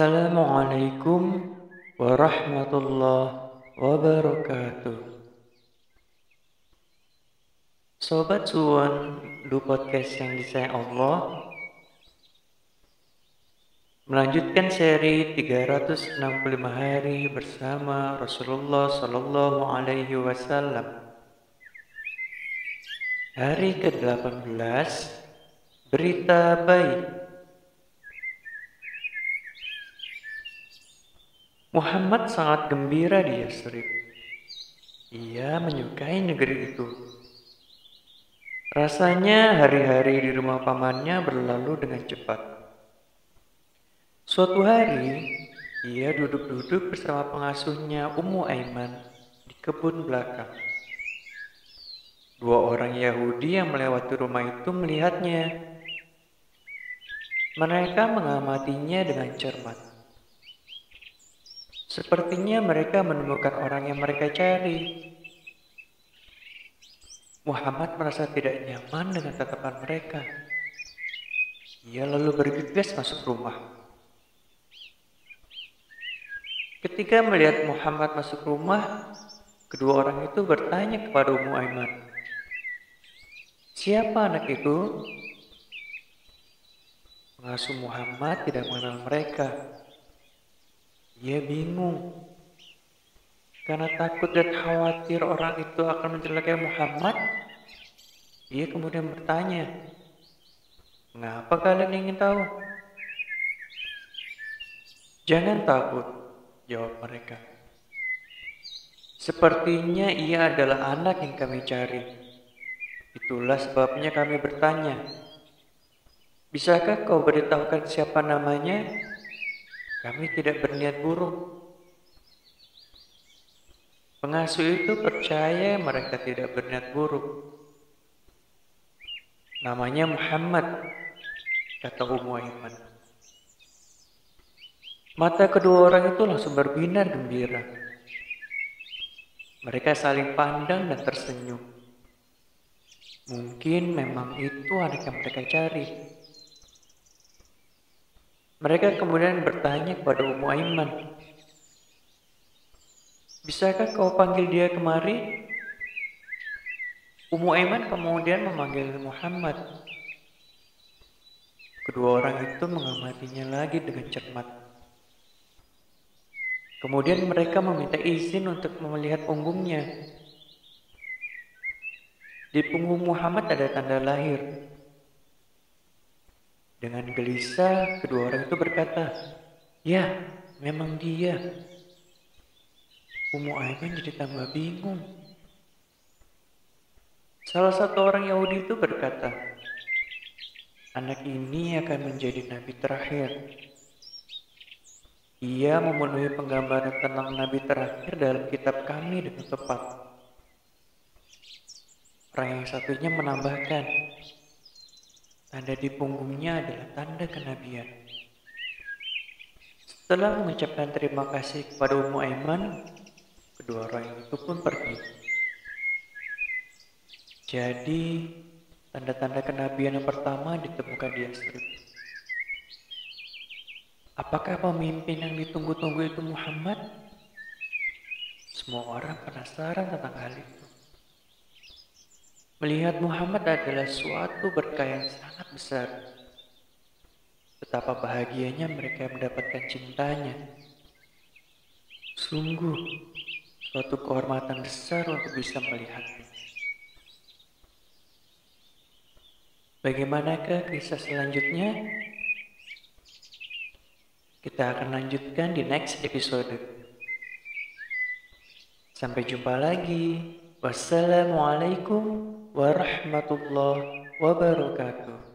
Assalamualaikum warahmatullahi wabarakatuh. Sobat Suwon, du podcast yang disayang Allah melanjutkan seri 365 hari bersama Rasulullah Sallallahu Alaihi Wasallam. Hari ke-18 Berita Baik Muhammad sangat gembira di Yasrib. Ia menyukai negeri itu. Rasanya hari-hari di rumah pamannya berlalu dengan cepat. Suatu hari, ia duduk-duduk bersama pengasuhnya Ummu Aiman di kebun belakang. Dua orang Yahudi yang melewati rumah itu melihatnya. Mereka mengamatinya dengan cermat. Sepertinya mereka menemukan orang yang mereka cari. Muhammad merasa tidak nyaman dengan tatapan mereka. Ia lalu bergegas masuk rumah. Ketika melihat Muhammad masuk rumah, kedua orang itu bertanya kepada Ummu Aiman, "Siapa anak itu?" Pengasuh Muhammad tidak mengenal mereka. Ia bingung karena takut dan khawatir orang itu akan mencelakai Muhammad. Ia kemudian bertanya, "Mengapa kalian ingin tahu?" "Jangan takut," jawab mereka. "Sepertinya ia adalah anak yang kami cari. Itulah sebabnya kami bertanya." Bisakah kau beritahukan siapa namanya? Kami tidak berniat buruk. Pengasuh itu percaya mereka tidak berniat buruk. Namanya Muhammad, kata Ummu Aiman. Mata kedua orang itu langsung berbinar gembira. Mereka saling pandang dan tersenyum. Mungkin memang itu anak yang mereka cari. Mereka kemudian bertanya kepada Ummu Aiman, Bisakah kau panggil dia kemari? Ummu Aiman kemudian memanggil Muhammad. Kedua orang itu mengamatinya lagi dengan cermat. Kemudian mereka meminta izin untuk melihat punggungnya. Di punggung Muhammad ada tanda lahir. Dengan gelisah, kedua orang itu berkata, Ya, memang dia. Ummu Aiman jadi tambah bingung. Salah satu orang Yahudi itu berkata, Anak ini akan menjadi nabi terakhir. Ia memenuhi penggambaran tentang nabi terakhir dalam kitab kami dengan tepat. Orang yang satunya menambahkan, Tanda di punggungnya adalah tanda kenabian. Setelah mengucapkan terima kasih kepada Ummu Aiman, kedua orang itu pun pergi. Jadi, tanda-tanda kenabian yang pertama ditemukan di Yasrib. Apakah pemimpin yang ditunggu-tunggu itu Muhammad? Semua orang penasaran tentang hal itu. Melihat Muhammad adalah suatu berkah yang sangat besar. Betapa bahagianya mereka mendapatkan cintanya. Sungguh, suatu kehormatan besar untuk bisa melihatnya. Bagaimanakah kisah selanjutnya? Kita akan lanjutkan di next episode. Sampai jumpa lagi. Wassalamualaikum warahmatullahi wabarakatuh.